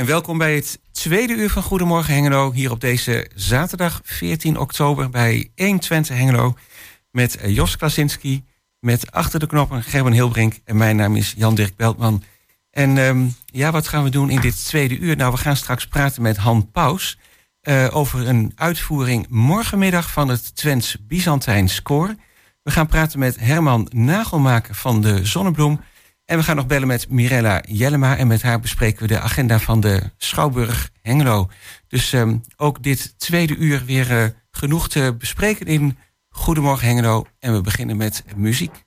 en welkom bij het tweede uur van Goedemorgen Hengelo. Hier op deze zaterdag 14 oktober bij 120 Hengelo. Met Jos Klasinski, met achter de knoppen Gerben Hilbrink. En mijn naam is Jan-Dirk Beltman. En ehm, ja, wat gaan we doen in dit tweede uur? Nou, we gaan straks praten met Han Paus. Eh, over een uitvoering morgenmiddag van het Twents Byzantijn Koor. We gaan praten met Herman Nagelmaker van de Zonnebloem. En we gaan nog bellen met Mirella Jellema. En met haar bespreken we de agenda van de Schouwburg Hengelo. Dus ehm, ook dit tweede uur weer eh, genoeg te bespreken in Goedemorgen Hengelo. En we beginnen met muziek.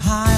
high.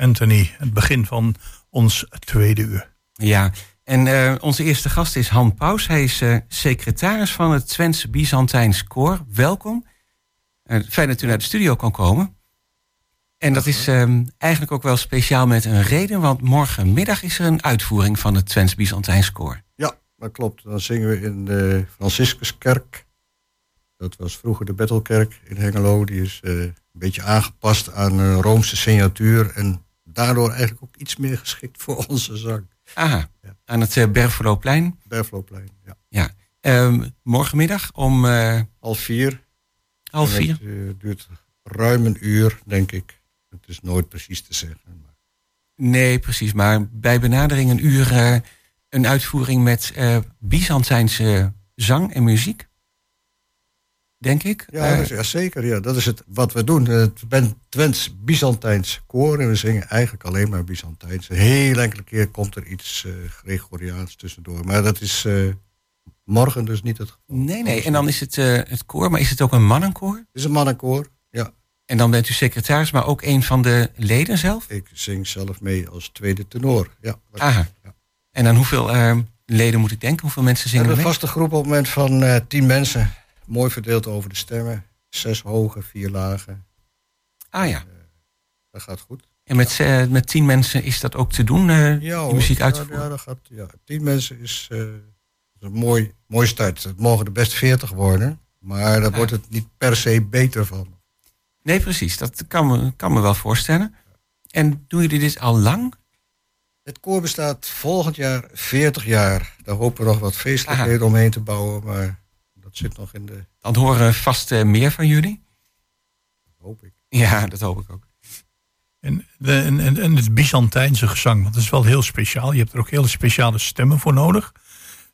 Anthony. Het begin van ons tweede uur. Ja, en uh, onze eerste gast is Han Paus. Hij is uh, secretaris van het Twents Byzantijns Koor. Welkom. Uh, fijn dat u naar de studio kan komen. En dat is eigenlijk ook wel speciaal met een reden, want morgenmiddag is er een uitvoering van het Twents Byzantijns Koor. Ja, dat klopt. Dan zingen we in de Franciscuskerk. Dat was vroeger de Bettelkerk in Hengelo. Die is een beetje aangepast aan een Roomse signatuur. En daardoor eigenlijk ook iets meer geschikt voor onze zang. Aha, ja. aan het uh, Berfeloplein? Berfeloplein, ja. ja. Um, morgenmiddag om... Uh, half vier. Half vier? Het uh, duurt ruim een uur, denk ik. Het is nooit precies te zeggen. Maar... Nee, precies. Maar bij benadering een uur een uitvoering met Byzantijnse zang en muziek denk ik. Ja, uh, ja, zeker. Ja. Dat is het wat we doen. Het ben Twents Byzantijns koor en we zingen eigenlijk alleen maar Byzantijns. Een heel enkele keer komt er iets uh, Gregoriaans tussendoor. Maar dat is uh, morgen dus niet het geval. Nee, nee. En dan is het het koor, maar is het ook een mannenkoor? Het is een mannenkoor, ja. En dan bent u secretaris, maar ook een van de leden zelf? Ik zing zelf mee als tweede tenor, ja. Aha. Ja. En dan hoeveel leden moet ik denken? Hoeveel mensen zingen er mee? Een vaste groep op het moment van tien mensen. Mooi verdeeld over de stemmen. Zes hoge, vier lagen. Ah ja. Uh, dat gaat goed. En met, uh, met tien mensen is dat ook te doen, uh, ja, die muziek uitvoeren? Ja, dat gaat, ja, tien mensen is, een mooi, mooi start. Het mogen er best veertig worden. Maar daar ah. wordt het niet per se beter van. Nee, precies. Dat kan me, kan me wel voorstellen. En doen jullie dit al lang? Het koor bestaat volgend jaar 40 jaar. Daar hopen we nog wat feestelijkheden omheen te bouwen. Maar dat zit nog in de... Dan horen vast uh, meer van jullie? Dat hoop ik. Ja, dat hoop ik ook. En, de, en, en het Byzantijnse gezang, want dat is wel heel speciaal. Je hebt er ook hele speciale stemmen voor nodig.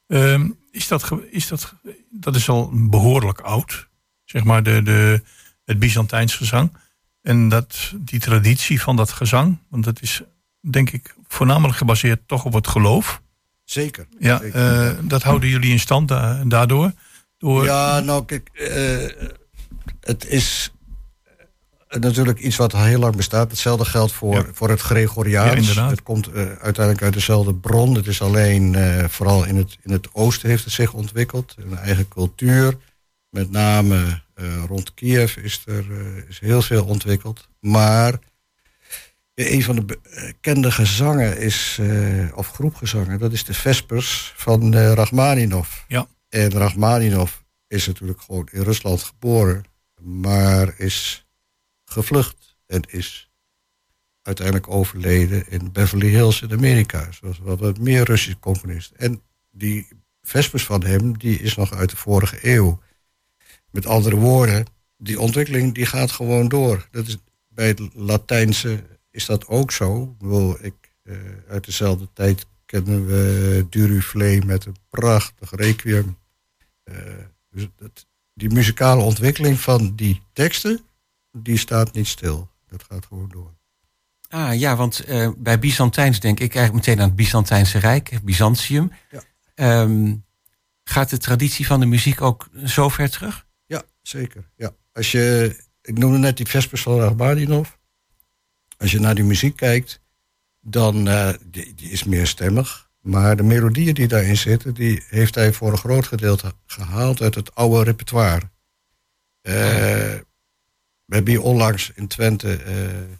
Uh, is dat, is dat, dat is al behoorlijk oud, zeg maar, de, de, het Byzantijns gezang. En dat, die traditie van dat gezang, want dat is denk ik voornamelijk gebaseerd toch op het geloof. Zeker. Ja, zeker. Uh, dat houden jullie in stand da daardoor. Ja, nou kijk, uh, het is natuurlijk iets wat heel lang bestaat. Hetzelfde geldt voor, ja. voor het Gregoriaans. Ja, het komt uh, uiteindelijk uit dezelfde bron. Het is alleen, uh, vooral in het, in het oosten heeft het zich ontwikkeld. Een eigen cultuur. Met name rond Kiev is er is heel veel ontwikkeld. Maar Een van de bekende gezangen is, eh, of groepgezangen, dat is de Vespers van eh Rachmaninov. Ja. En Rachmaninov is natuurlijk gewoon in Rusland geboren, maar is gevlucht en is uiteindelijk overleden in Beverly Hills in Amerika. Zoals wat wat meer Russische componist. En die Vespers van hem, die is nog uit de vorige eeuw. Met andere woorden, die ontwikkeling die gaat gewoon door. Dat is, bij het Latijnse is dat ook zo. Ik, eh, uit dezelfde tijd kennen we Duruflé met een prachtig requiem. Eh, dus dat, die muzikale ontwikkeling van die teksten, die staat niet stil. Dat gaat gewoon door. Ah ja, want eh, bij Byzantijns denk ik eigenlijk meteen aan het Byzantijnse Rijk, Byzantium. Ja. Ehm, gaat de traditie van de muziek ook zo ver terug? Ja, zeker. Ja. Als je, ik noemde net die Vespers van Rachmaninov. Als je naar die muziek kijkt, dan uh, die, die is meer stemmig. Maar de melodieën die daarin zitten, die heeft hij voor een groot gedeelte gehaald uit het oude repertoire. Uh, we hebben hier onlangs in Twente uh,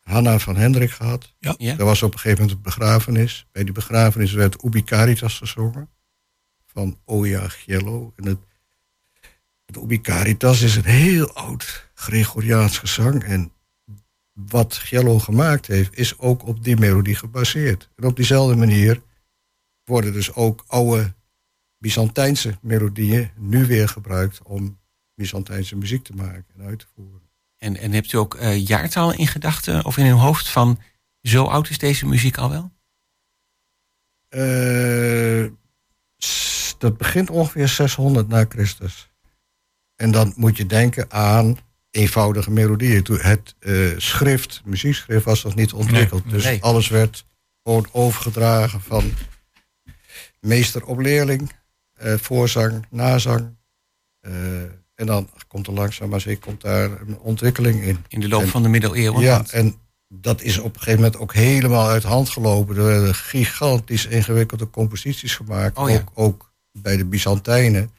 Hanna van Hendrik gehad. Ja. Ja. Er was op een gegeven moment een begrafenis. Bij die begrafenis werd Ubi Caritas gezongen. Van Oya Giello. En het, het Ubi Caritas is een heel oud Gregoriaans gezang. En wat Giello gemaakt heeft, is ook op die melodie gebaseerd. En op diezelfde manier worden dus ook oude Byzantijnse melodieën nu weer gebruikt om Byzantijnse muziek te maken en uit te voeren. En, en hebt u ook uh, jaartallen in gedachten of in uw hoofd van zo oud is deze muziek al wel? Uh, dat begint ongeveer 600 na Christus. En dan moet je denken aan eenvoudige melodieën. Het uh, schrift, muziekschrift was nog niet ontwikkeld. Nee, dus nee. alles werd gewoon overgedragen van meester op leerling. Uh, voorzang, nazang. Uh, en dan komt er langzaam maar zeker komt daar een ontwikkeling in. In de loop en, van de middeleeuwen? Ja, en dat is op een gegeven moment ook helemaal uit hand gelopen. Er werden gigantisch ingewikkelde composities gemaakt. Oh, ja. ook, ook bij de Byzantijnen.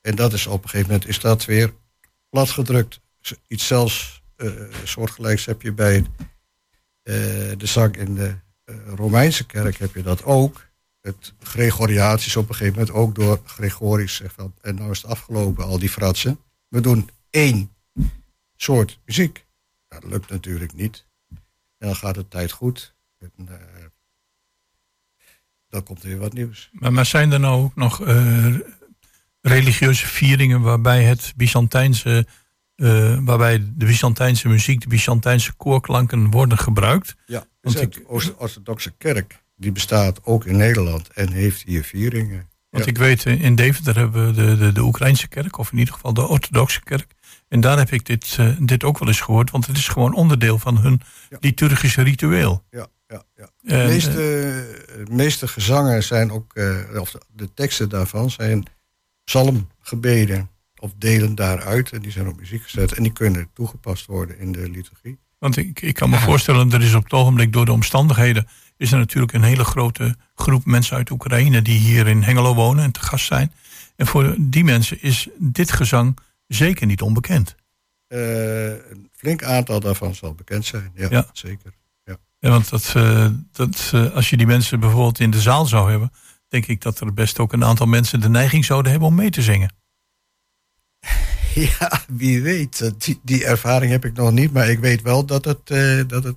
En dat is op een gegeven moment is dat weer platgedrukt. Iets zelfs uh, soortgelijks heb je bij uh, de zang in de uh, Romeinse kerk heb je dat ook. Het Gregoriaans is op een gegeven moment ook door Gregorius en nou is het afgelopen, al die fratsen. We doen één soort muziek. Dat lukt natuurlijk niet. En dan gaat de tijd goed. Dan komt er weer wat nieuws. Maar, maar zijn er nou ook nog religieuze vieringen waarbij het Byzantijnse, uh, waarbij de Byzantijnse muziek, de Byzantijnse koorklanken worden gebruikt? Ja, want de ik... Oost-orthodoxe kerk die bestaat ook in Nederland en heeft hier vieringen. Want ja. ik weet, in Deventer hebben we de, de, de Oekraïnse kerk, of in ieder geval de orthodoxe kerk. En daar heb ik dit, uh, dit ook wel eens gehoord, want het is gewoon onderdeel van hun ja. liturgische ritueel. Ja, ja, ja. De, en, meeste, de meeste gezangen zijn ook, uh, of de, de, teksten daarvan zijn psalmgebeden of delen daaruit. En die zijn op muziek gezet en die kunnen toegepast worden in de liturgie. Want ik, ik kan me ja. voorstellen, er is op het ogenblik door de omstandigheden is er natuurlijk een hele grote groep mensen uit Oekraïne die hier in Hengelo wonen en te gast zijn. En voor die mensen is dit gezang zeker niet onbekend. Uh, een flink aantal daarvan zal bekend zijn, ja, ja. zeker. Ja. ja want dat, uh, dat, uh, als je die mensen bijvoorbeeld in de zaal zou hebben, denk ik dat er best ook een aantal mensen de neiging zouden hebben om mee te zingen. Ja, wie weet. Die, die ervaring heb ik nog niet, maar ik weet wel dat het, dat het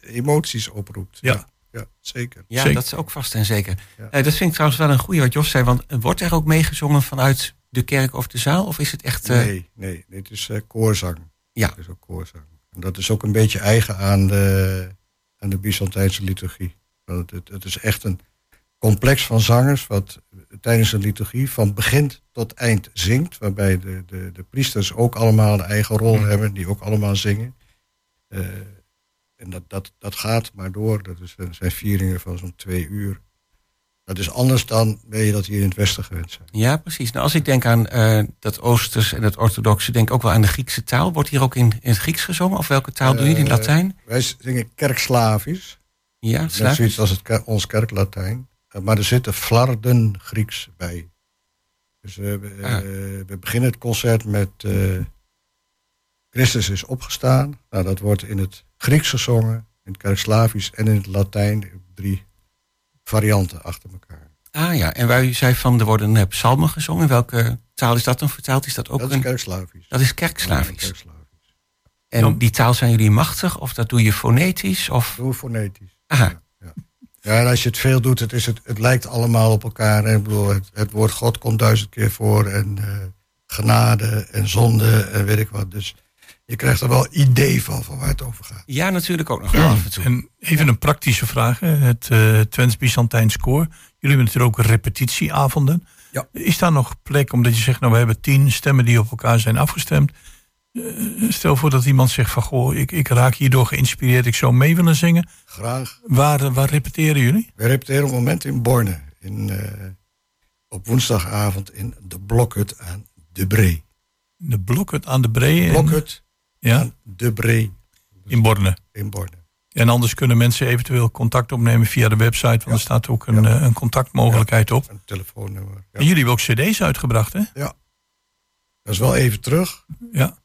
emoties oproept. Ja. ja. Ja, zeker. Ja, Zeker. dat is ook vast en zeker. Ja. Uh, dat vind ik trouwens wel een goede wat Jos zei. Want wordt er ook meegezongen vanuit de kerk of de zaal? Of is het echt... Uh... Nee, nee, dit is uh, koorzang. Ja. Het is ook koorzang. En dat is ook een beetje eigen aan de, aan de Byzantijnse liturgie. Want het, het is echt een complex van zangers... wat tijdens een liturgie van begin tot eind zingt. Waarbij de, de, de priesters ook allemaal een eigen rol Mm. hebben... die ook allemaal zingen. Uh, en dat, dat, dat gaat maar door. Dat is, dat zijn vieringen van zo'n twee uur. Dat is anders dan ben je dat hier in het Westen gewend zijn. Ja, precies. Nou, als ik denk aan uh, dat Oosters en het Orthodoxe, denk ik ook wel aan de Griekse taal. Wordt hier ook in, in het Grieks gezongen? Of welke taal uh, doe je in Latijn? Wij zingen kerkslavisch. Ja, Net zoiets als het, ons kerklatijn. Maar er zitten flarden Grieks bij. Dus we, ah. we beginnen het concert met Christus is opgestaan. Nou, dat wordt in het Grieks gezongen, in het Kerkslavisch en in het Latijn. Drie varianten achter elkaar. Ah ja, en waar u zei van er worden eh, psalmen gezongen. In welke taal is dat dan vertaald? Is dat ook dat is een... Kerkslavisch. Dat is Ja, kerkslavisch. En Ja. die taal zijn jullie machtig? Of dat doe je fonetisch? Of... Doe fonetisch. Aha. Ja. Ja, en als je het veel doet, het, is het, het lijkt allemaal op elkaar. hè. Ik bedoel, het, het woord God komt duizend keer voor. En eh, genade en zonde en weet ik wat. Dus je krijgt er wel idee van, van waar het over gaat. Ja, natuurlijk ook nog wel af en toe. En even een praktische vraag. hè. Het eh Twents Byzantijns Koor. Jullie hebben natuurlijk ook repetitieavonden. Ja. Is daar nog plek, omdat je zegt, nou we hebben tien stemmen die op elkaar zijn afgestemd. Eh, stel voor dat iemand zegt van, goh, ik, ik raak hierdoor geïnspireerd, ik zou mee willen zingen. Graag. Waar, eh, waar repeteren jullie? We repeteren op het moment in Borne. In, eh, op woensdagavond in de Blokhut aan de Bree. De Blokhut aan de Bree. in- Blokhut Ja, aan de Bree in Borne. in Borne. En anders kunnen mensen eventueel contact opnemen via de website, want er staat ook een, Ja. een contactmogelijkheid op. Een telefoonnummer. Ja. En jullie hebben ook cd's uitgebracht, hè? Dat is wel even terug. Ja.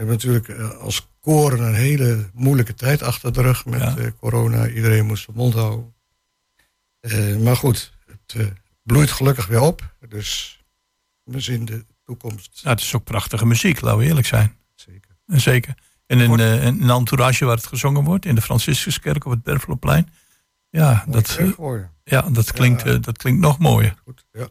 We hebben natuurlijk eh, als koren een hele moeilijke tijd achter de rug met Ja. eh, corona. Iedereen moest zijn mond houden. Eh, maar goed, het eh, bloeit gelukkig weer op. Dus we zien de toekomst Nou, het is ook prachtige muziek, laten we eerlijk zijn. zeker. En Zeker. En in, in een entourage waar het gezongen wordt, in de Franciscuskerk op het Berveloplein. Ja, Mooi dat, ja dat, klinkt, Ja. dat klinkt nog mooier. Goed, ja.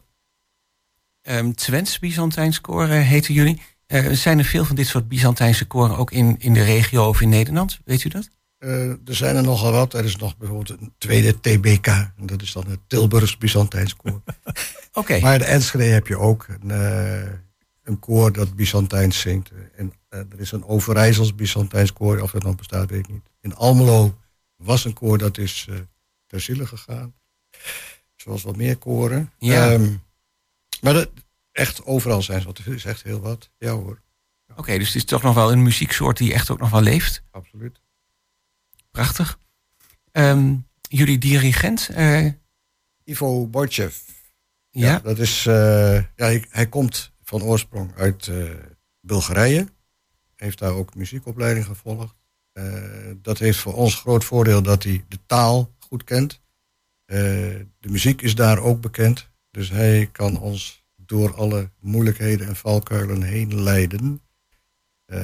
Ehm Twents Byzantijns koor eh, heten jullie. Eh, zijn er veel van dit soort Byzantijnse koren ook in, in de regio of in Nederland? Weet u dat? Eh, er zijn er nogal wat. Er is nog bijvoorbeeld een tweede TBK. En dat is dan het Tilburgs Byzantijns koor. Oké. Maar in Enschede heb je ook een, eh, een koor dat Byzantijns zingt. En er is een Overijssels Byzantijns koor. Of dat nog bestaat, weet ik niet. In Almelo was een koor dat is ter ziele gegaan. Zoals wat meer koren. Ja. Ehm, maar dat, echt overal zijn ze. Want er is echt heel wat. Ja hoor, Oké, dus het is toch nog wel een muzieksoort die echt ook nog wel leeft. absoluut. Prachtig. Ehm, jullie dirigent? eh, Ivo Borchev. ja? dat is, eh, ja, hij, hij komt van oorsprong uit eh, Bulgarije. Heeft daar ook muziekopleiding gevolgd. Dat heeft voor ons groot voordeel dat hij de taal goed kent. De muziek is daar ook bekend. Dus hij kan ons door alle moeilijkheden en valkuilen heen leiden. Eh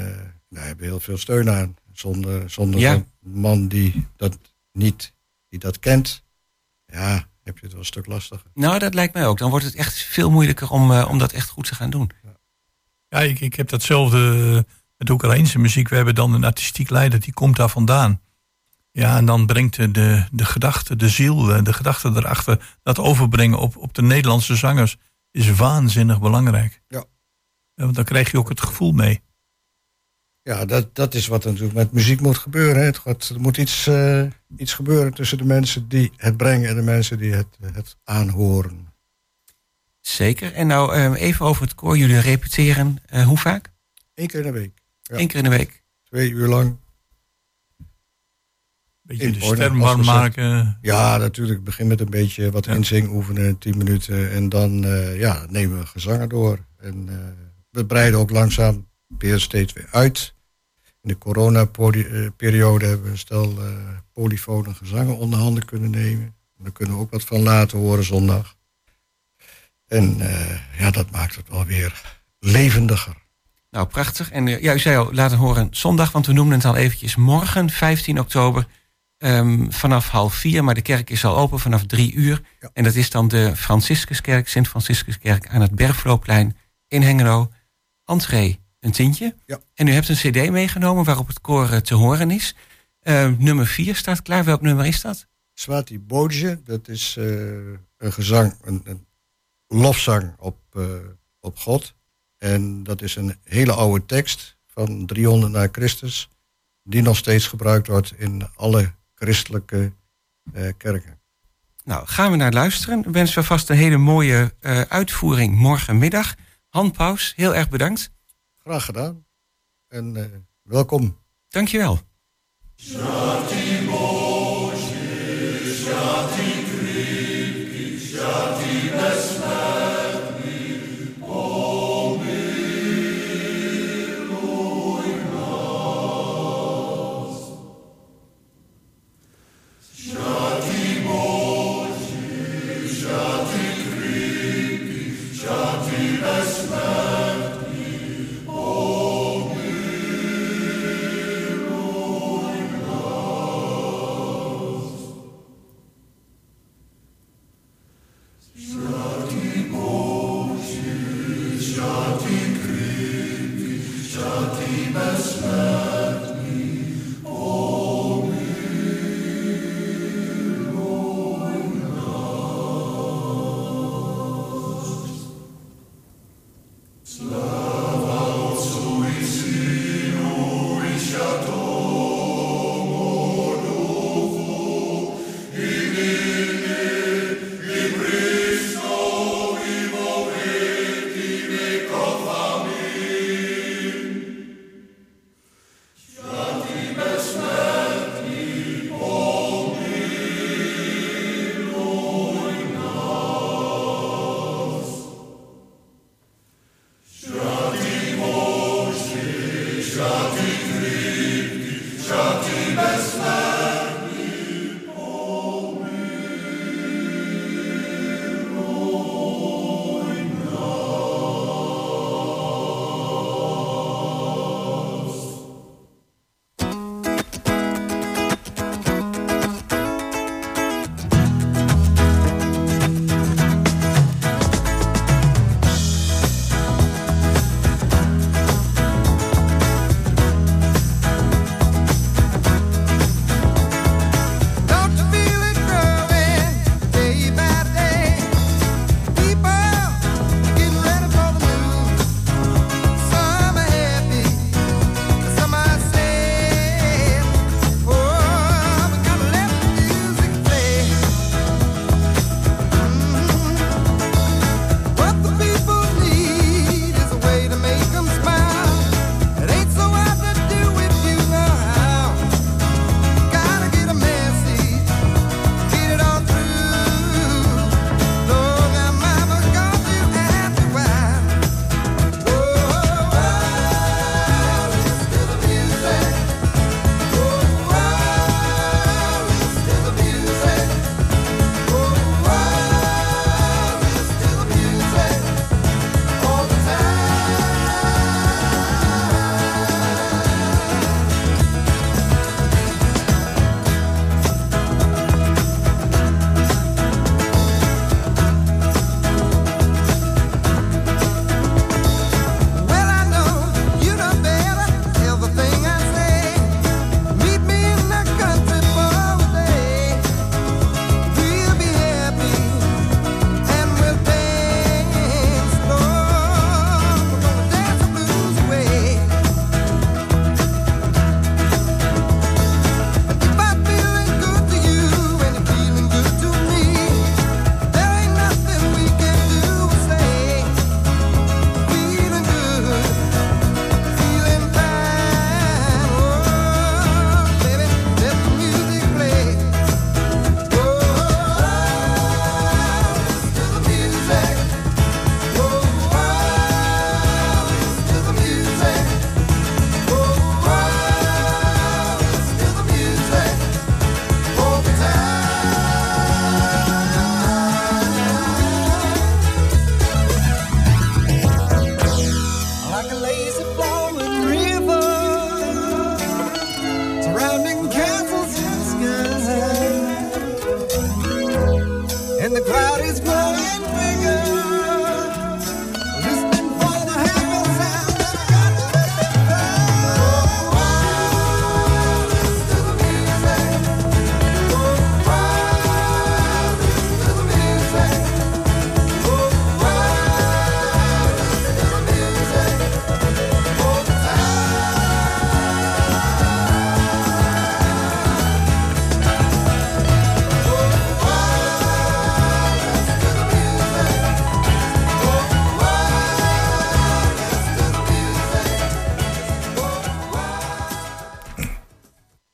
daar hebben we heel veel steun aan. Zonder, zonder Ja. zo'n man die dat niet, die dat kent, ja, heb je het wel een stuk lastiger. Nou, dat lijkt mij ook. Dan wordt het echt veel moeilijker om, eh, om dat echt goed te gaan doen. Ja, ik, ik heb datzelfde met Oekraïnse muziek. We hebben dan een artistiek leider, die komt daar vandaan. Ja, en dan brengt de, de, de gedachte, de ziel, eh, de gedachte erachter... dat overbrengen op, op de Nederlandse zangers is waanzinnig belangrijk. Ja. want dan krijg je ook het gevoel mee. Ja, dat, dat is wat er natuurlijk met muziek moet gebeuren. hè. Het gaat, er moet iets, eh, iets gebeuren tussen de mensen die het brengen en de mensen die het, het aanhoren. Zeker. En nou ehm, even over het koor. Jullie repeteren eh, hoe vaak? Eén keer in de week. Ja. Eén keer in de week. Twee uur lang. Beetje In de orde, stem warm maken. Ja, natuurlijk. Begin met een beetje wat Ja. inzing oefenen, tien minuten. En dan eh, ja, nemen we gezangen door. En eh, we breiden ook langzaam weer steeds weer uit. In de corona-periode hebben we een stel eh polyfone gezangen onder handen kunnen nemen. En daar kunnen we ook wat van laten horen zondag. En eh, ja, dat maakt het wel weer levendiger. Nou, prachtig. En eh, ja, u zei al, laten horen zondag, want we noemden het al eventjes. Morgen, 15 oktober, ehm, vanaf half vier. Maar de kerk is al open vanaf drie uur. Ja. En dat is dan de Franciscuskerk, Sint-Franciscuskerk aan het Bergvloopplein in Hengelo. Entree, een tientje. Ja. En u hebt een cd meegenomen waarop het koor eh, te horen is. Eh, nummer vier staat klaar. Welk nummer is dat? Swati Bodje, dat is eh, een gezang, een, een lofzang op, eh, op God. En dat is een hele oude tekst van 300 na Christus, die nog steeds gebruikt wordt in alle christelijke eh, kerken. Nou, gaan we naar luisteren. Ik wens we vast een hele mooie eh, uitvoering morgenmiddag. Han Paus, heel erg bedankt. Graag gedaan en eh, welkom. Dankjewel.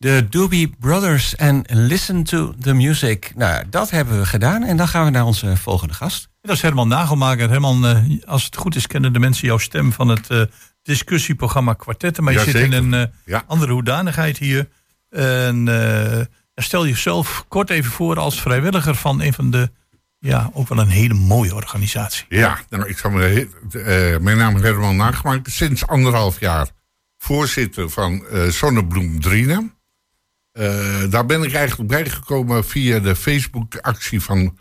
De Doobie Brothers en Listen to the Music. Nou, dat hebben we gedaan. En dan gaan we naar onze volgende gast. Dat is Herman Nagelmaker. Herman, uh, als het goed is, kennen de mensen jouw stem van het uh, discussieprogramma Kwartetten. Maar je zit in een uh, Ja. andere hoedanigheid hier. En stel jezelf kort even voor als vrijwilliger van een van de Ja, ook wel een hele mooie organisatie. Ja, nou, ik zal me, uh, mijn naam is Herman Nagemaakt. Sinds anderhalf jaar voorzitter van uh, Zonnebloem Driene. Uh, daar ben ik eigenlijk bijgekomen via de Facebook-actie van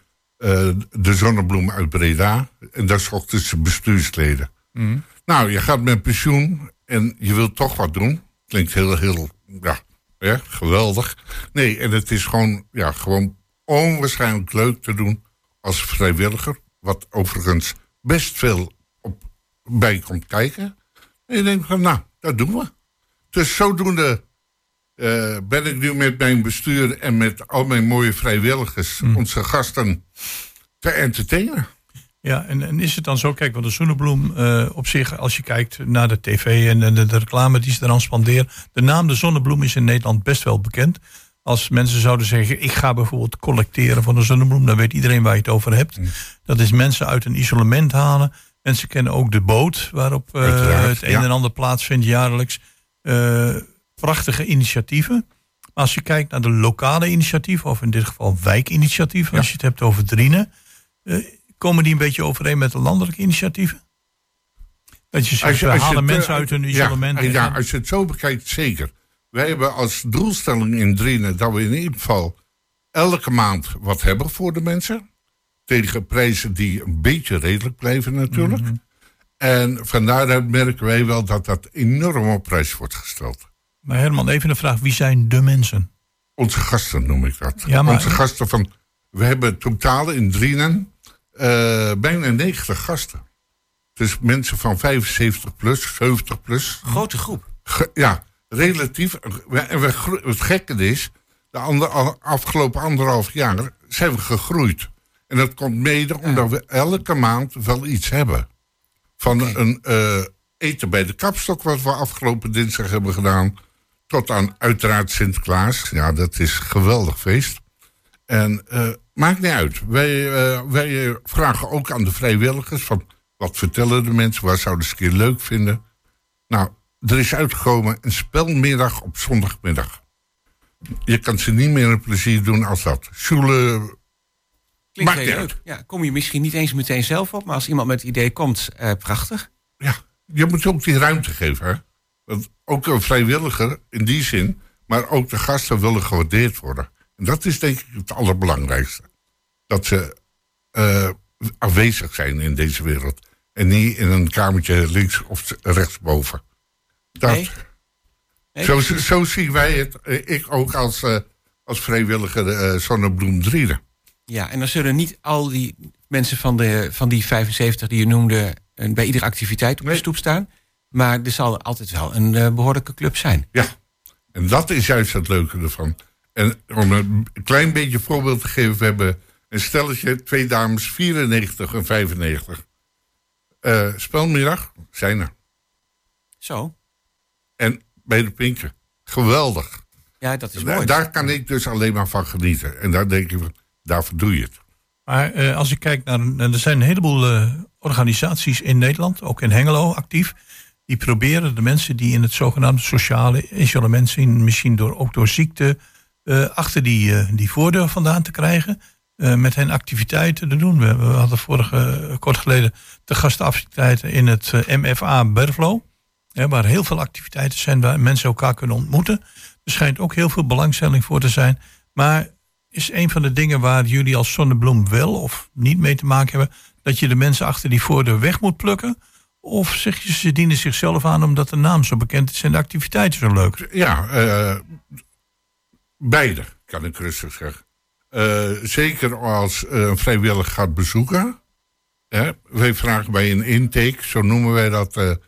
de Zonnebloem uit Breda. En daar zochten ze bestuursleden. Mm. Nou, je gaat met pensioen en je wilt toch wat doen. Klinkt heel, heel, ja, ja, geweldig. Nee, en het is gewoon, ja, gewoon onwaarschijnlijk leuk te doen als vrijwilliger. Wat overigens best veel op, bij komt kijken. En je denkt van, nou, dat doen we. Dus zodoende uh, ben ik nu met mijn bestuur en met al mijn mooie vrijwilligers... Hmm. onze gasten te entertainen. Ja, en, en, is het dan zo, kijk, want de Zonnebloem uh, op zich, als je kijkt naar de tv en, de, de, reclame die ze eraan spanderen, de naam de Zonnebloem is in Nederland best wel bekend. Als mensen zouden zeggen, ik ga bijvoorbeeld collecteren van de Zonnebloem, dan weet iedereen waar je het over hebt. Mm. Dat is mensen uit een isolement halen. Mensen kennen ook de boot waarop uh, het een en ander plaatsvindt jaarlijks. Uh, prachtige initiatieven. Maar als je kijkt naar de lokale initiatieven, of in dit geval wijkinitiatieven, als je het hebt over Drienen Komen die een beetje overeen met de landelijke initiatieven? Dat je zegt, we halen mensen uit hun isolement. Ja, ja, als je het zo bekijkt, zeker. Wij hebben als doelstelling in Drienen dat we in ieder geval elke maand wat hebben voor de mensen. Tegen prijzen die een beetje redelijk blijven natuurlijk. Mhm. En vandaar merken wij wel dat dat enorm op prijs wordt gesteld. Maar Herman, even een vraag. Wie zijn de mensen? Onze gasten noem ik dat. Ja, maar... Onze gasten van... We hebben totaal in Drienen uh, bijna 90 gasten. Dus mensen van 75 plus, 70 plus. Grote groep. ja, relatief. En we, het gekke is, de ander, afgelopen anderhalf jaar zijn we gegroeid. En dat komt mede omdat we elke maand wel iets hebben. Van een uh, eten bij de kapstok, wat we afgelopen dinsdag hebben gedaan. Tot aan uiteraard Sinterklaas. Ja, dat is een geweldig feest. En uh, maakt niet uit. Wij, uh, wij vragen ook aan de vrijwilligers van wat vertellen de mensen, waar zouden ze een keer leuk vinden. Nou, er is uitgekomen een spelmiddag op zondagmiddag. Je kan ze niet meer een plezier doen als dat. Schule. Klinkt heel leuk. Ja, kom je misschien niet eens meteen zelf op, maar als iemand met het idee komt, uh, prachtig. Ja, je moet ook die ruimte geven. Hè? Ook een vrijwilliger in die zin, maar ook de gasten willen gewaardeerd worden. En dat is denk ik het allerbelangrijkste. Dat ze uh, afwezig zijn in deze wereld. En niet in een kamertje links of rechtsboven. Dat, nee. zo, zo, zien wij het. Eh, ik ook als, uh, als vrijwilliger uh, Zonnebloem Drieden. Ja, en dan zullen niet al die mensen van, de, van die 75 die je noemde... bij iedere activiteit op de stoep staan. Maar er zal altijd wel een behoorlijke club zijn. Ja, en dat is juist het leuke ervan. En om een klein beetje voorbeeld te geven, we hebben een stelletje, twee dames, 94 en 95. Uh, eh, spelmiddag zijn er. Zo. En bij de Pinken. Geweldig. Ja, dat is mooi. Daar kan ik dus alleen maar van genieten. En daar denk ik, daarvoor doe je het. Maar uh, als ik kijk naar, er zijn een heleboel uh, organisaties in Nederland, ook in Hengelo actief, die proberen de mensen die in het zogenaamde sociale isolement zijn, misschien door, ook door ziekte, uh, achter die, uh, die voordeur vandaan te krijgen. Uh, met hen activiteiten te doen. We, we hadden vorige, kort geleden de gastactiviteiten in het MFA Berflo. waar heel veel activiteiten zijn waar mensen elkaar kunnen ontmoeten. Er schijnt ook heel veel belangstelling voor te zijn. Maar is een van de dingen waar jullie als Zonnebloem wel of niet mee te maken hebben... dat je de mensen achter die voordeur weg moet plukken? Of zeg je, ze dienen zichzelf aan omdat de naam zo bekend is en de activiteiten zo leuk? Ja, Beide, kan ik rustig zeggen. Uh, zeker als uh, een vrijwilliger gaat bezoeken. Hè? Wij vragen bij een intake, zo noemen wij dat.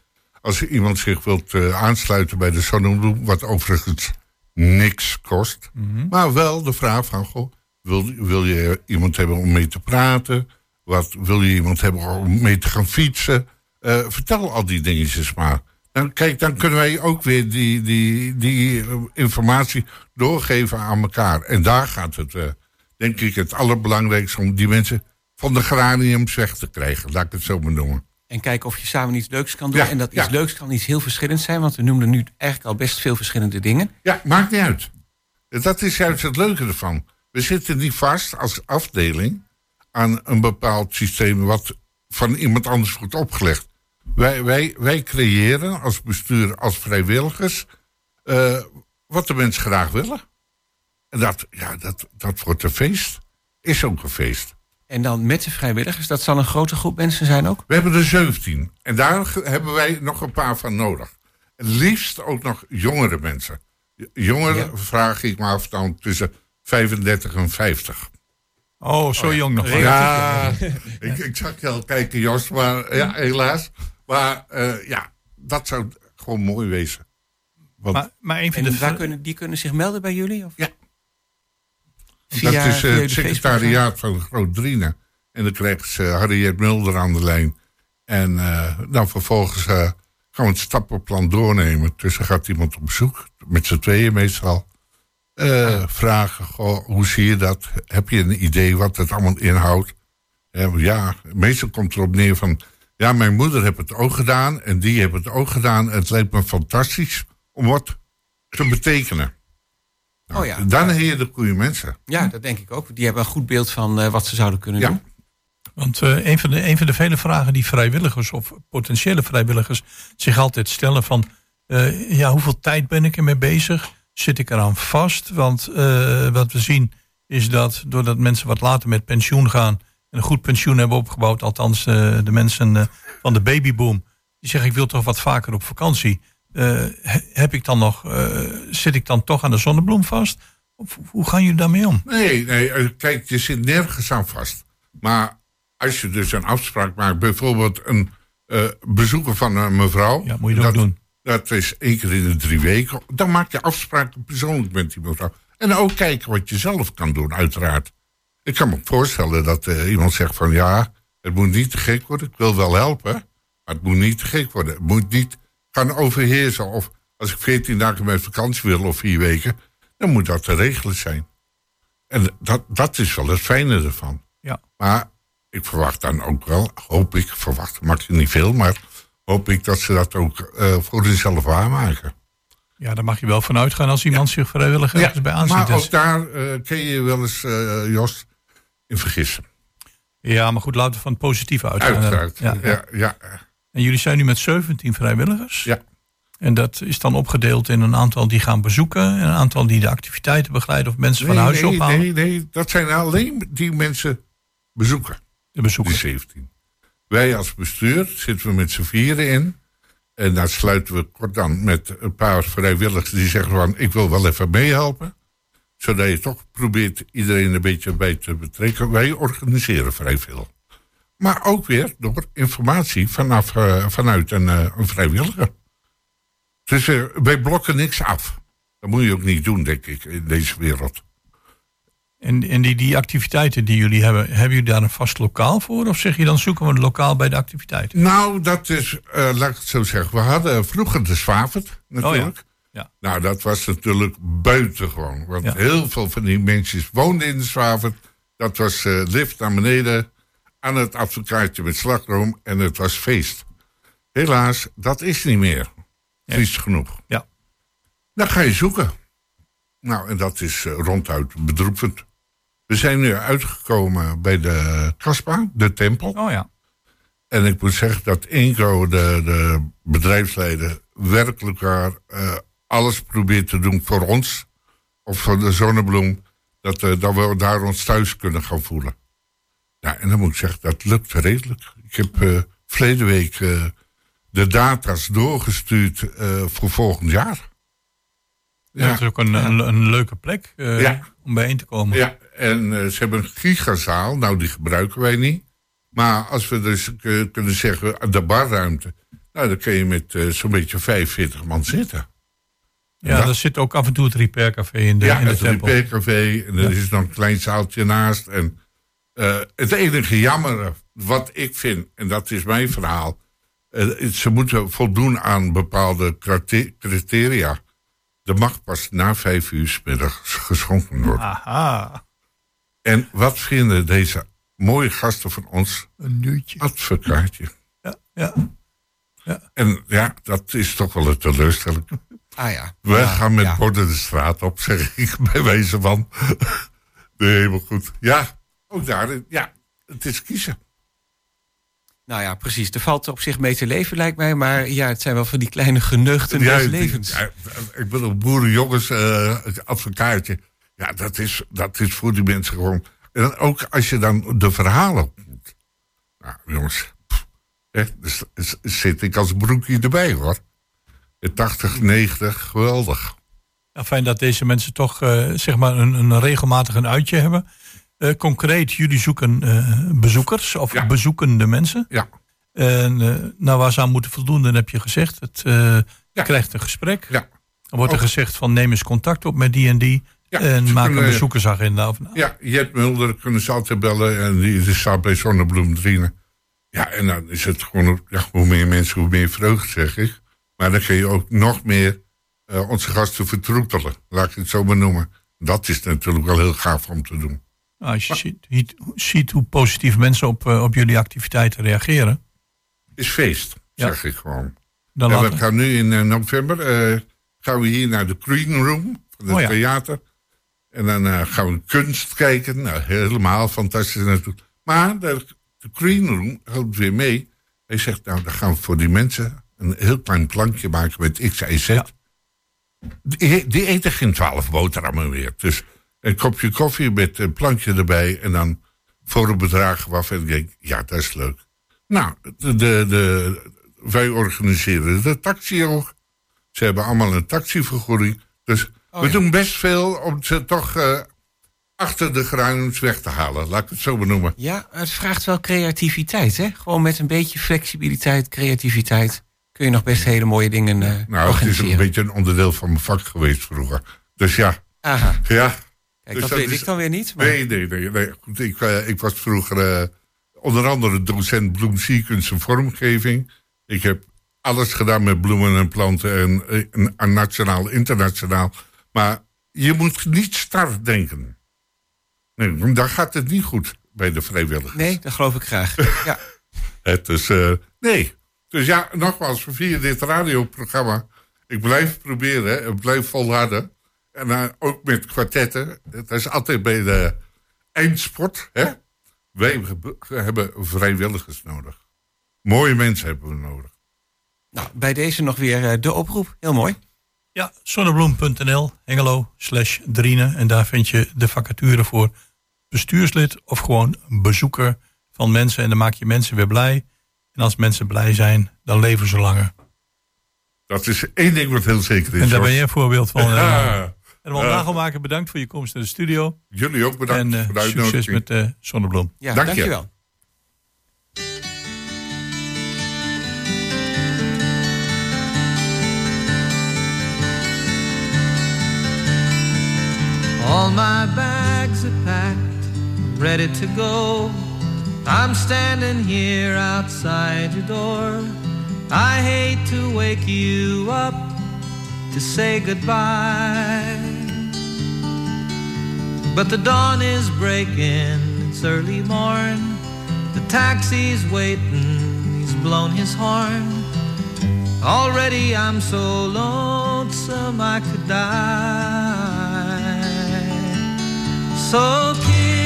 Als iemand zich wilt aansluiten bij de Zonnebloem, wat overigens niks kost. Mm Maar wel de vraag van, goh, wil, wil je iemand hebben om mee te praten? Wat, wil je iemand hebben om mee te gaan fietsen? Vertel al die dingetjes maar. Dan, kijk, dan kunnen wij ook weer die, die, die informatie doorgeven aan elkaar. En daar gaat het, uh, denk ik, het allerbelangrijkste om die mensen van de geraniums weg te krijgen. Laat ik het zo maar noemen. En kijken of je samen iets leuks kan doen. en dat iets leuks kan iets heel verschillends zijn. Want we noemden nu eigenlijk al best veel verschillende dingen. Ja, maakt niet uit. Dat is juist het leuke ervan. We zitten niet vast als afdeling aan een bepaald systeem wat van iemand anders wordt opgelegd. Wij, wij, wij creëren als bestuur, als vrijwilligers, eh, wat de mensen graag willen. En dat, ja, dat, dat wordt een feest. Is ook een feest. En dan met de vrijwilligers, dat zal een grote groep mensen zijn ook? We hebben er 17. En daar hebben wij nog een paar van nodig. Het liefst ook nog jongere mensen. Jongeren Ja. vraag ik me af dan tussen 35 en 50. Oh, zo jong nog. Ja, ik, ik zag je al kijken, Jos, maar ja, helaas. Maar eh, ja, dat zou gewoon mooi wezen. Want Maar, maar een van de... En waar kunnen, die kunnen zich melden bij jullie? Of? Ja. Via, dat is eh, het Facebookpagina? secretariaat van Groot Driene. En dan krijgt ze Harriet Mulder aan de lijn. En eh, dan vervolgens eh, gaan we het stappenplan doornemen. Dus dan gaat iemand op bezoek, met z'n tweeën meestal. Eh, Vragen, goh, hoe zie je dat? Heb je een idee wat het allemaal inhoudt? Eh, ja, meestal komt erop neer van... Ja, mijn moeder heeft het ook gedaan en die heeft het ook gedaan. Het lijkt me fantastisch om wat te betekenen. Nou, Oh ja. Dan heb je de goede mensen. Ja, dat denk ik ook. Die hebben een goed beeld van eh, wat ze zouden kunnen Ja. doen. Want eh, een, van de, een van de vele vragen die vrijwilligers of potentiële vrijwilligers zich altijd stellen van... eh, ja, hoeveel tijd ben ik ermee bezig? Zit ik eraan vast? Want eh, wat we zien is dat doordat mensen wat later met pensioen gaan... en een goed pensioen hebben opgebouwd, althans eh, de mensen eh, van de babyboom... die zeggen ik wil toch wat vaker op vakantie. Eh, he- heb ik dan nog, zit ik dan toch aan de zonnebloem vast? Of hoe gaan jullie daarmee om? Nee, nee, kijk, je zit nergens aan vast. Maar als je dus een afspraak maakt, bijvoorbeeld een bezoeken van een mevrouw. Ja, moet je dat dat, doen. Dat is één keer in de drie weken. Dan maak je afspraken persoonlijk met die mevrouw. En ook kijken wat je zelf kan doen, uiteraard. Ik kan me voorstellen dat eh, iemand zegt van ja, het moet niet te gek worden. Ik wil wel helpen, maar het moet niet te gek worden. Het moet niet gaan overheersen. Of als ik veertien dagen met vakantie wil of vier weken, dan moet dat te regelen zijn. En dat, dat is wel het fijne ervan. Ja. Maar ik verwacht dan ook wel, hoop ik, verwacht mag je niet veel, maar hoop ik dat ze dat ook eh, voor hunzelf waarmaken. Ja, daar mag je wel van uitgaan als iemand zich vrijwillig ergens bij aansluit. maar Dus- ook daar eh, kun je wel eens, eh, Jos, in vergissen. Ja, maar goed, laten we van het positieve uitgaan. Uiteraard. Ja, Ja, ja. En jullie zijn nu met 17 vrijwilligers. ja. En dat is dan opgedeeld in een aantal die gaan bezoeken... en een aantal die de activiteiten begeleiden of mensen van huis nee, ophalen. nee, nee, dat zijn alleen die mensen bezoeken. De Die bezoekers. 17. Wij als bestuur zitten we met z'n vieren in. En daar sluiten we kort dan met een paar vrijwilligers die zeggen van ik wil wel even meehelpen. Zodat je toch probeert iedereen een beetje bij te betrekken. Wij organiseren vrij veel. Maar ook weer door informatie vanaf, eh, vanuit een, eh, een vrijwilliger. Dus eh, wij blokken niks af. Dat moet je ook niet doen, denk ik, in deze wereld. En, en die, die activiteiten die jullie hebben... hebben jullie daar een vast lokaal voor? Of zeg je dan zoeken we een lokaal bij de activiteiten? Nou, dat is, laat ik het zo zeggen. We hadden vroeger de Zwavert natuurlijk. Ja. Nou, dat was natuurlijk buitengewoon. Want Ja. heel veel van die mensen woonden in de Zwavert. Dat was eh, lift naar beneden aan het advocaatje met slagroom en het was feest. Helaas, dat is niet meer. Triest genoeg. Ja. Dan ga je zoeken. Nou, en dat is eh, ronduit bedroevend. We zijn nu uitgekomen bij de Kasbah, de tempel. Oh ja. En ik moet zeggen dat Inco, de, de bedrijfsleider, werkelijk waar eh, alles probeert te doen voor ons. Of voor de zonnebloem. Dat, eh, dat we daar ons thuis kunnen gaan voelen. Ja, en dan moet ik zeggen, dat lukt redelijk. Ik heb eh verleden week eh, de data's doorgestuurd voor volgend jaar. Ja. Dat is ook een, een, een leuke plek Ja. om bijeen te komen. Ja, en ze hebben een gigazaal. Nou, die gebruiken wij niet. Maar als we dus kunnen zeggen, de barruimte. Nou, dan kun je met zo'n beetje 45 man zitten. Ja, Ja. er zit ook af en toe het repaircafé in de, ja, in de het tempel. repaircafé. En er is nog een klein zaaltje naast. En eh, het enige jammer wat ik vind, en dat is mijn verhaal. eh, ze moeten voldoen aan bepaalde crite- criteria. Er mag pas na vijf uur 's middags geschonken worden. Aha, En wat vinden deze mooie gasten van ons? een nieuwtje. Advocaatje. Ja, ja. En ja, dat is toch wel een teleurstelling. Ah ja. We Ja, gaan met ja. borden de straat op, zeg ik bij wijze van. Nee, helemaal goed. Ja, ook daar. Ja, het is kiezen. Nou ja, precies. Er valt op zich mee te leven, lijkt mij. Maar ja, het zijn wel van die kleine geneugten Ja, des levens. ja, ik bedoel, boerenjongens, het advocaatje. Ja, dat is, dat is voor die mensen gewoon. En dan ook als je dan de verhalen ontmoet. Nou, jongens. pff, dus, dus zit ik als broekje erbij hoor. In 80, 90, geweldig. Ja, fijn dat deze mensen toch eh, zeg maar een, een regelmatig een uitje hebben. Eh, concreet, jullie zoeken eh, bezoekers of Ja. bezoekende mensen. Ja, En nou, waar ze aan moeten voldoen, dan heb je gezegd. Het, je krijgt een gesprek. ja. Dan wordt er Ook. gezegd van neem eens contact op met die en die. Ja, en maak een bezoekersagenda. Of, nou, Ja, Jet Mulder kunnen ze altijd bellen. En die, die staat bij Zonnebloem. Ja, en dan is het gewoon... Ja, hoe meer mensen, hoe meer vreugde, zeg ik. Maar dan kun je ook nog meer eh, onze gasten vertroetelen. Laat ik het zo maar noemen. Dat is natuurlijk wel heel gaaf om te doen. Nou, als je ziet, ziet, ziet hoe positief mensen op, eh, op jullie activiteiten reageren. Is feest, Ja. zeg ik gewoon. Dan En we gaan nu in eh, november... gaan we hier naar de Green Room van het Oh ja. theater. En dan gaan we kunst kijken. Nou, helemaal fantastisch natuurlijk. Maar de, de Green Room helpt weer mee. Hij zegt, nou, dan gaan we voor die mensen een heel klein plankje maken met X, Y, Z. Ja. Die, die eten geen twaalf boterhammen meer. Dus een kopje koffie met een plankje erbij. En dan voor een bedrag waarvan ik denk, ja, dat is leuk. Nou, de, de, de, wij organiseren de taxi ook. Ze hebben allemaal een taxivergoeding. Dus Oh, we ja. doen best veel om ze toch eh, achter de geraniums weg te halen. Laat ik het zo benoemen. Ja, het vraagt wel creativiteit, hè? Gewoon met een beetje flexibiliteit, creativiteit... kun je nog best hele mooie dingen eh Nou, het is ook organiseren. een beetje een onderdeel van mijn vak geweest vroeger. Dus ja, Aha, ja. kijk, Dus dat dat weet is- ik dan weer niet. Maar... Nee, nee, nee. nee. Goed, ik, eh, ik was vroeger eh, onder andere docent bloemziekunst en vormgeving. Ik heb alles gedaan met bloemen en planten en, eh, en, en nationaal, internationaal. Maar je moet niet star denken. Nee, dan gaat het niet goed bij de vrijwilligers. Nee, dat geloof ik graag. Ja. Het is, eh, nee. Dus ja, nogmaals, via dit radioprogramma. Ik blijf proberen, ik blijf volharden. En eh, ook met kwartetten. Het is altijd bij de eindsport. Hè? Wij hebben- hebben vrijwilligers nodig. Mooie mensen hebben we nodig. Nou, bij deze nog weer eh, de oproep. Heel mooi. Ja, zonnebloem.nl, Hengelo, slash Driene. En daar vind je de vacature voor bestuurslid of gewoon bezoeker van mensen. En dan maak je mensen weer blij. En als mensen blij zijn, dan leven ze langer. Dat is één ding wat heel zeker is. En daar ben je een voorbeeld van. En Ja. Ron Nagelmaker, bedankt voor je komst naar de studio. Jullie ook bedankt en eh, voor de succes met eh Zonnebloem. Ja, Dank je. dankjewel. All my bags are packed, ready to go. I'm standing here outside your door. I hate to wake you up to say goodbye. But the dawn is breaking, it's early morn. The taxi's waiting, he's blown his horn. Already I'm so lonesome I could die. So me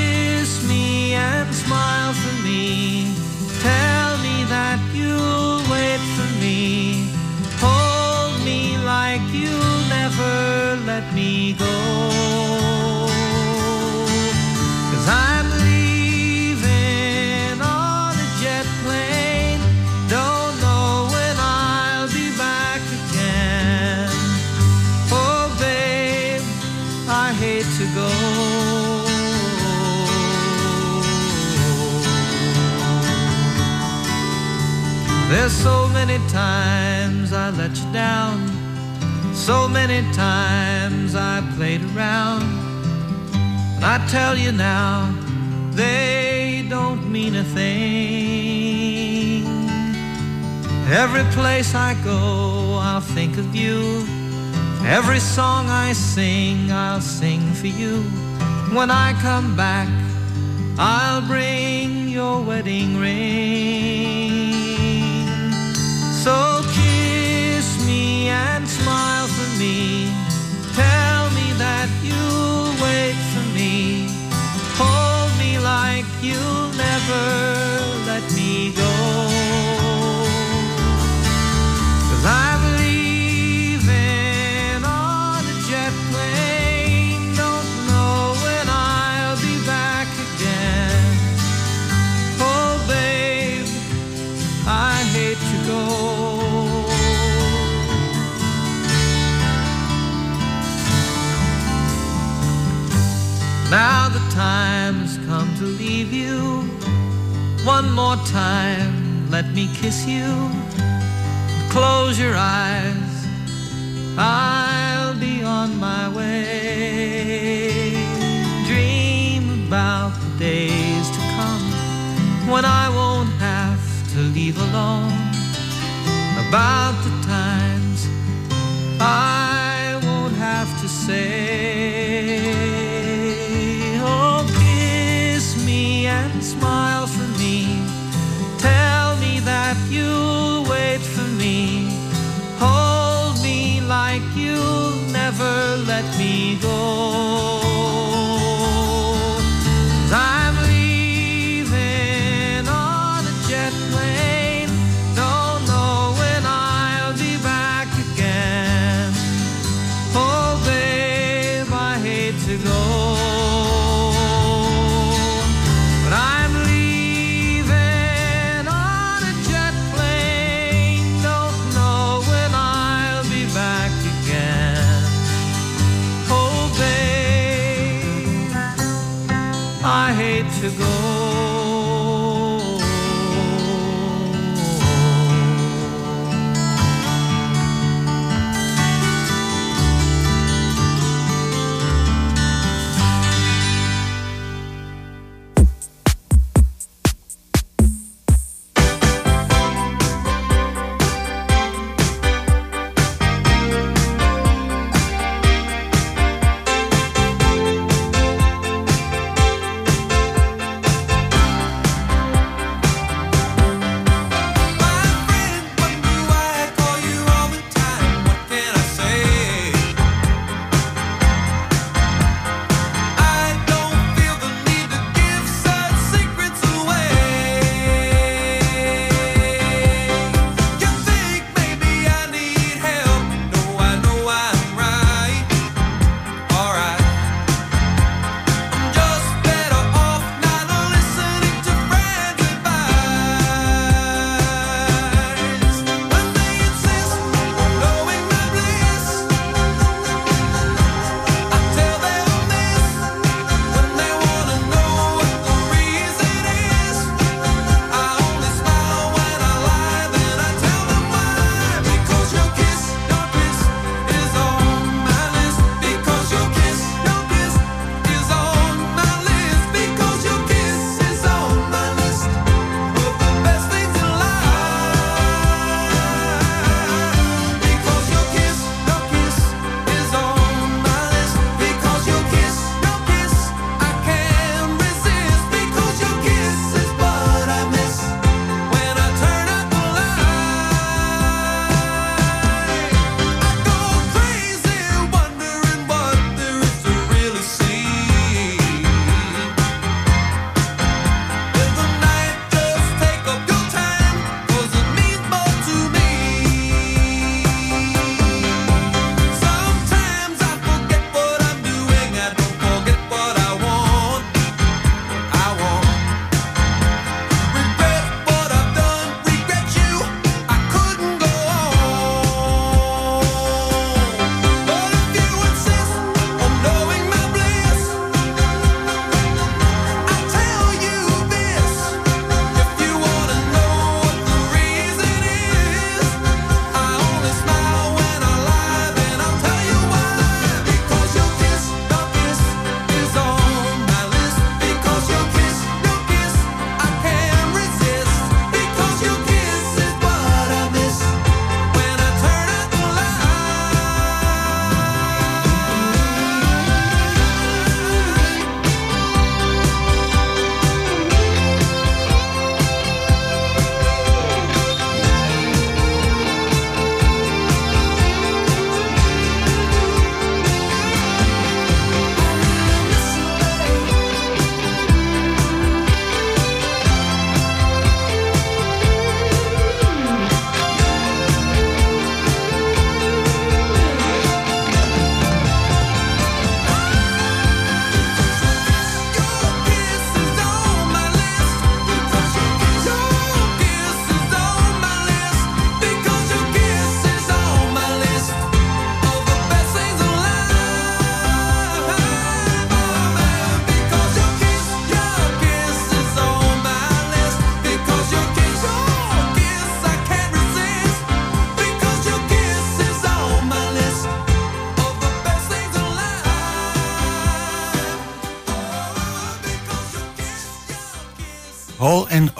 and smile for me. Tell me that you'll wait for me. Hold me like you'll never let me go. So many times I let you down. So many times I played around. And I tell you now, they don't mean a thing. Every place I go, I'll think of you. Every song I sing, I'll sing for you. When I come back, I'll bring your wedding ring. So kiss me and smile for me. Tell me that you'll wait for me. Hold me like you'll never let me go. time's come to leave you. One more time, let me kiss you. Close your eyes, I'll be on my way. Dream about the days to come when I won't have to leave alone. About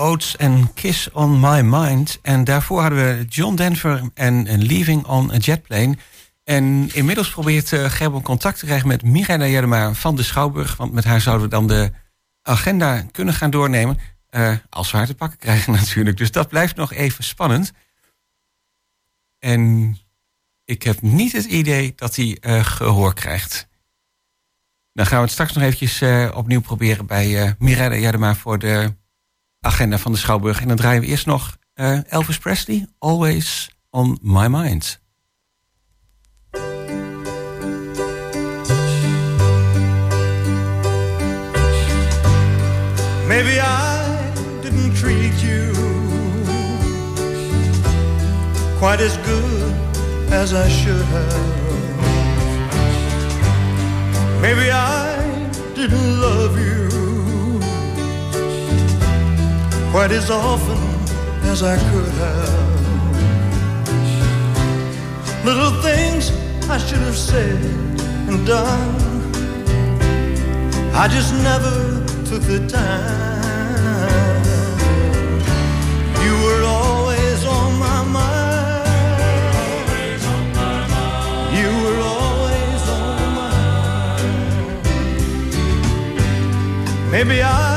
En Kiss on My Mind. En daarvoor hadden we John Denver en, Leaving on a Jet Plane. En inmiddels probeert uh, Gerben contact te krijgen met Mireille Jedema van de Schouwburg. Want met haar zouden we dan de agenda kunnen gaan doornemen. Uh, als we haar te pakken krijgen natuurlijk. Dus dat blijft nog even spannend. En ik heb niet het idee dat hij uh, gehoor krijgt. Dan gaan we het straks nog eventjes opnieuw proberen bij uh, Mirella Jadema voor de agenda van de Schouwburg. En dan draaien we eerst nog Elvis Presley, Always on My Mind. Maybe I didn't treat you quite as good as I should have. Maybe I didn't love you quite as often as I could have. Little things I should have said and done. I just never took the time. You were always on my mind. You were always on my mind. Maybe I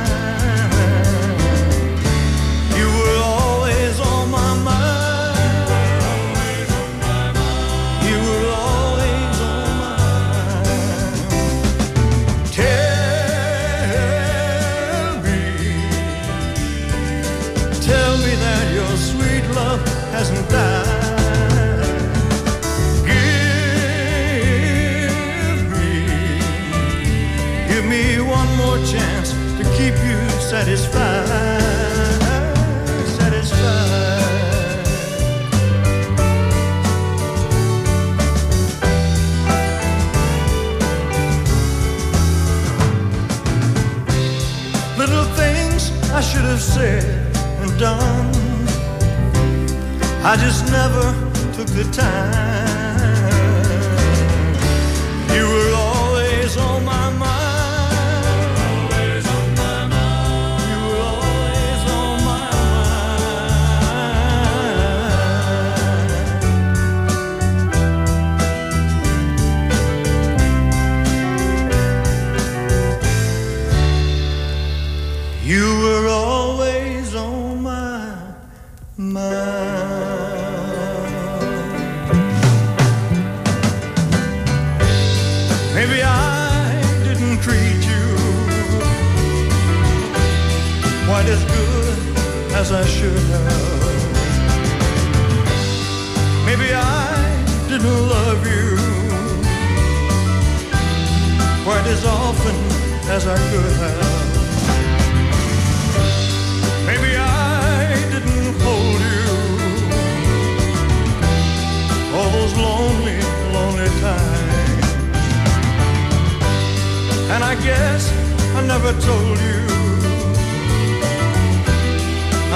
Satisfied.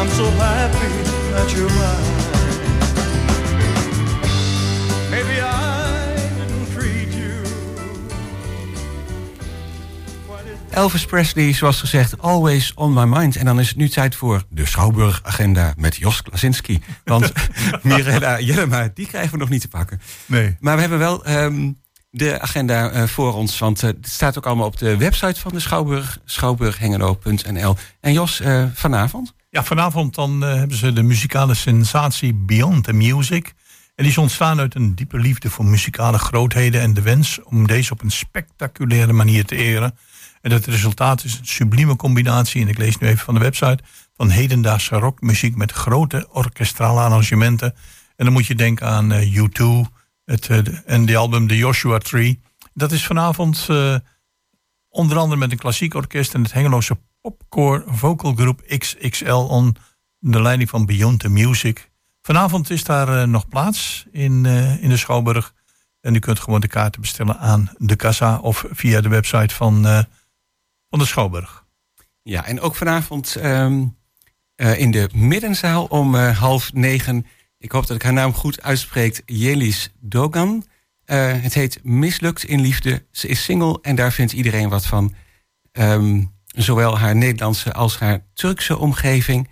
I'm so happy that you're mine. Maybe I didn't treat you Elvis Presley, zoals gezegd, always on my mind. En dan is het nu tijd voor de Schouwburg-agenda met Jos Klasinski. Want Mirella Jellema, die krijgen we nog niet te pakken. Nee. Maar we hebben wel ehm, de agenda eh, voor ons. Want eh, het staat ook allemaal op de website van de Schouwburg, schouwburghengelo.nl. En Jos, eh, vanavond? Ja, vanavond dan eh, hebben ze de muzikale sensatie Beyond the Music. En die is ontstaan uit een diepe liefde voor muzikale grootheden en de wens om deze op een spectaculaire manier te eren. En het resultaat is een sublieme combinatie, en ik lees nu even van de website, van hedendaagse rockmuziek met grote orkestrale arrangementen. En dan moet je denken aan eh, U2 het, eh, de- en de album The Joshua Tree. Dat is vanavond onder andere met een klassiek orkest en het Hengeloze popcore vocalgroep XXL on de leiding van Beyond the Music. Vanavond is daar eh, nog plaats in, eh, in de Schouwburg. En u kunt gewoon de kaarten bestellen aan de kassa of via de website van, eh, van de Schouwburg. Ja, en ook vanavond ehm, eh, in de middenzaal om half negen. Ik hoop dat ik haar naam goed uitspreek. Jelis Dogan. Het heet Mislukt in Liefde. Ze is single en daar vindt iedereen wat van. Ehm, zowel haar Nederlandse als haar Turkse omgeving.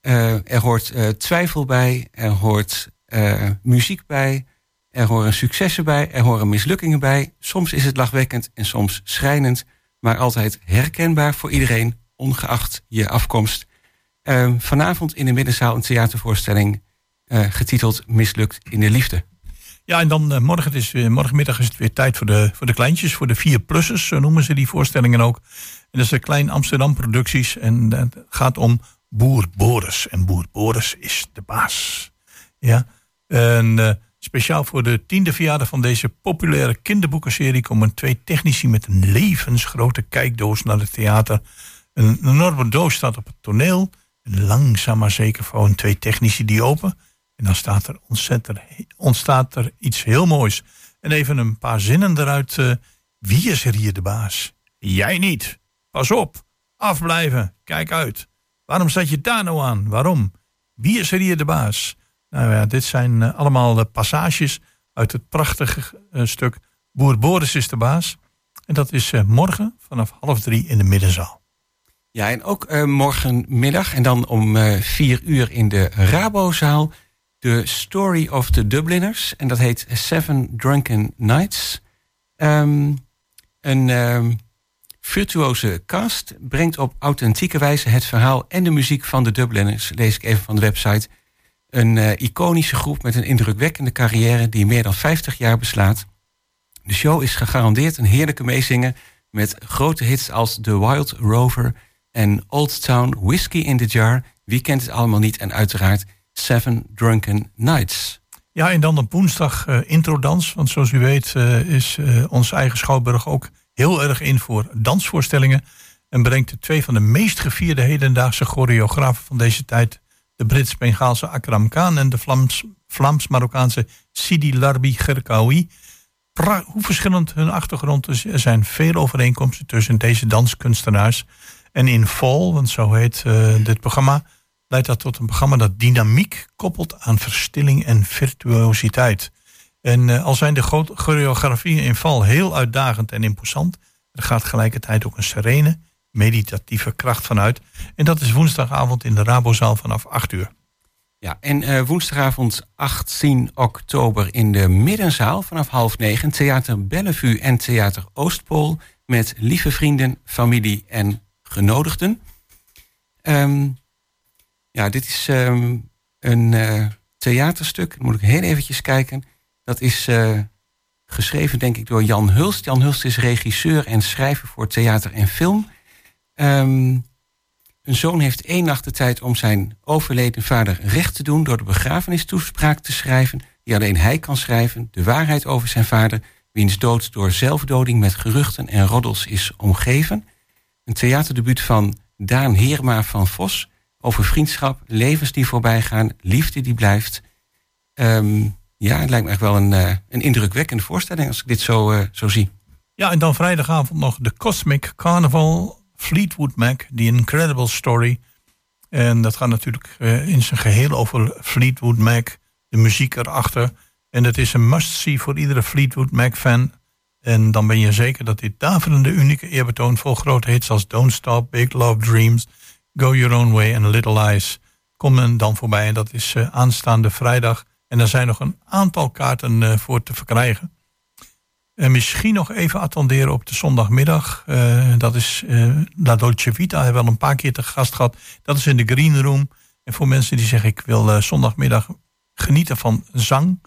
Eh, er hoort eh, twijfel bij, er hoort eh, muziek bij, er horen successen bij, er horen mislukkingen bij. Soms is het lachwekkend en soms schrijnend, maar altijd herkenbaar voor iedereen, ongeacht je afkomst. Vanavond in de middenzaal een theatervoorstelling getiteld Mislukt in de Liefde. Ja, en dan eh, morgen is, morgenmiddag is het weer tijd voor de, voor de kleintjes, voor de vier plussers, zo noemen ze die voorstellingen ook. En dat is de Klein Amsterdam Producties en het gaat om Boer Boris. En Boer Boris is de baas. Ja, en eh, speciaal voor de tiende verjaardag van deze populaire kinderboekenserie komen twee technici met een levensgrote kijkdoos naar het theater. Een enorme doos staat op het toneel. En langzaam maar zeker vouwen twee technici die open. En dan staat er ontstaat er iets heel moois. En even een paar zinnen eruit. eh, wie is er hier de baas? Jij niet. Pas op. Afblijven. Kijk uit. Waarom zat je daar nou aan? Waarom? Wie is er hier de baas? Nou ja, dit zijn eh, allemaal eh, passages uit het prachtige stuk Boer Boris is de baas. En dat is morgen vanaf half drie in de middenzaal. Ja, en ook morgenmiddag en dan om vier uur in de Rabozaal. De Story of the Dubliners. En dat heet Seven Drunken Nights. Ehm, een ehm, virtuoze cast brengt op authentieke wijze het verhaal en de muziek van de Dubliners. Lees ik even van de website. Een eh, iconische groep met een indrukwekkende carrière die meer dan 50 jaar beslaat. De show is gegarandeerd een heerlijke meezingen met grote hits als The Wild Rover en Old Town Whiskey in the Jar. Wie kent het allemaal niet? En uiteraard Seven Drunken Nights. Ja, en dan op woensdag eh introdans. Want zoals u weet eh, is eh, onze eigen Schouwburg ook heel erg in voor dansvoorstellingen. En brengt de twee van de meest gevierde hedendaagse choreografen van deze tijd. De Brits-Bengaalse Akram Khan en de Vlaams- Vlaams-Marokkaanse Sidi Larbi Gerkaoui. Hoe verschillend hun achtergrond is. Er zijn veel overeenkomsten tussen deze danskunstenaars. En in Vol, want zo heet dit programma, leidt dat tot een programma dat dynamiek koppelt aan verstilling en virtuositeit. En eh, al zijn de choreografieën in val heel uitdagend en imposant, er gaat tegelijkertijd ook een serene, meditatieve kracht vanuit. En dat is woensdagavond in de Rabozaal vanaf 8 uur. Ja, en eh, woensdagavond 18 oktober in de Middenzaal vanaf half negen. Theater Bellevue en Theater Oostpool. Met lieve vrienden, familie en genodigden. Ehm, ja, dit is ehm, een eh, theaterstuk. Dan moet ik heel eventjes kijken. Dat is eh, geschreven, denk ik, door Jan Hulst. Jan Hulst is regisseur en schrijver voor theater en film. Ehm, een zoon heeft één nacht de tijd om zijn overleden vader recht te doen door de begrafenistoespraak te schrijven, die alleen hij kan schrijven, de waarheid over zijn vader, wiens dood door zelfdoding met geruchten en roddels is omgeven. Een theaterdebuut van Daan Heerma van Vos over vriendschap, levens die voorbij gaan, liefde die blijft. Ehm, ja, het lijkt me echt wel een, eh, een indrukwekkende voorstelling als ik dit zo, eh, zo zie. Ja, en dan vrijdagavond nog de Cosmic Carnival Fleetwood Mac, The Incredible Story. En dat gaat natuurlijk eh, in zijn geheel over Fleetwood Mac, de muziek erachter. En dat is een must-see voor iedere Fleetwood Mac-fan. En dan ben je zeker dat dit daverende, unieke eerbetoon vol grote hits als Don't Stop, Big Love Dreams, Go Your Own Way en Little Eyes komen dan voorbij. En dat is eh, aanstaande vrijdag. En er zijn nog een aantal kaarten eh, voor te verkrijgen. En misschien nog even attenderen op de zondagmiddag. Eh, dat is La Dolce Vita, hebben we al een paar keer te gast gehad. Dat is in de Green Room. En voor mensen die zeggen, ik wil zondagmiddag genieten van zang,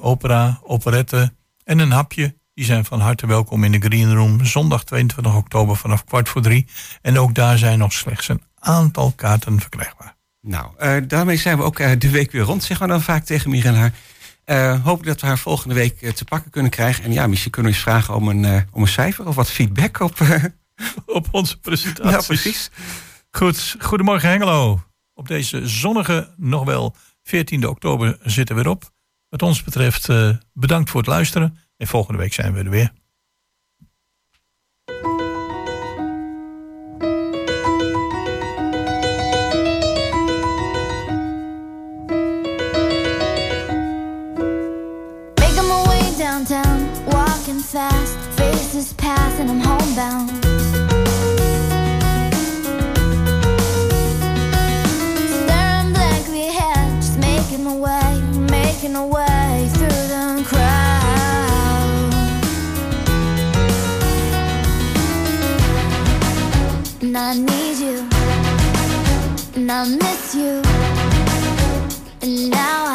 opera, operette en een hapje. Die zijn van harte welkom in de Green Room zondag 22 oktober vanaf kwart voor drie. En ook daar zijn nog slechts een aantal kaarten verkrijgbaar. Nou, eh, daarmee zijn we ook eh, de week weer rond, zeggen we dan vaak tegen Mirella. Uh, hoop dat we haar volgende week te pakken kunnen krijgen. En ja, misschien kunnen we eens vragen om een, om een cijfer of wat feedback op, op onze presentatie. Ja, precies. Goed, goedemorgen Hengelo. Op deze zonnige, nog wel 14 oktober zitten we erop. Wat ons betreft bedankt voor het luisteren. En volgende week zijn we er weer. Making my way downtown, walking fast, faces pass and I'm homebound. and I miss you. And now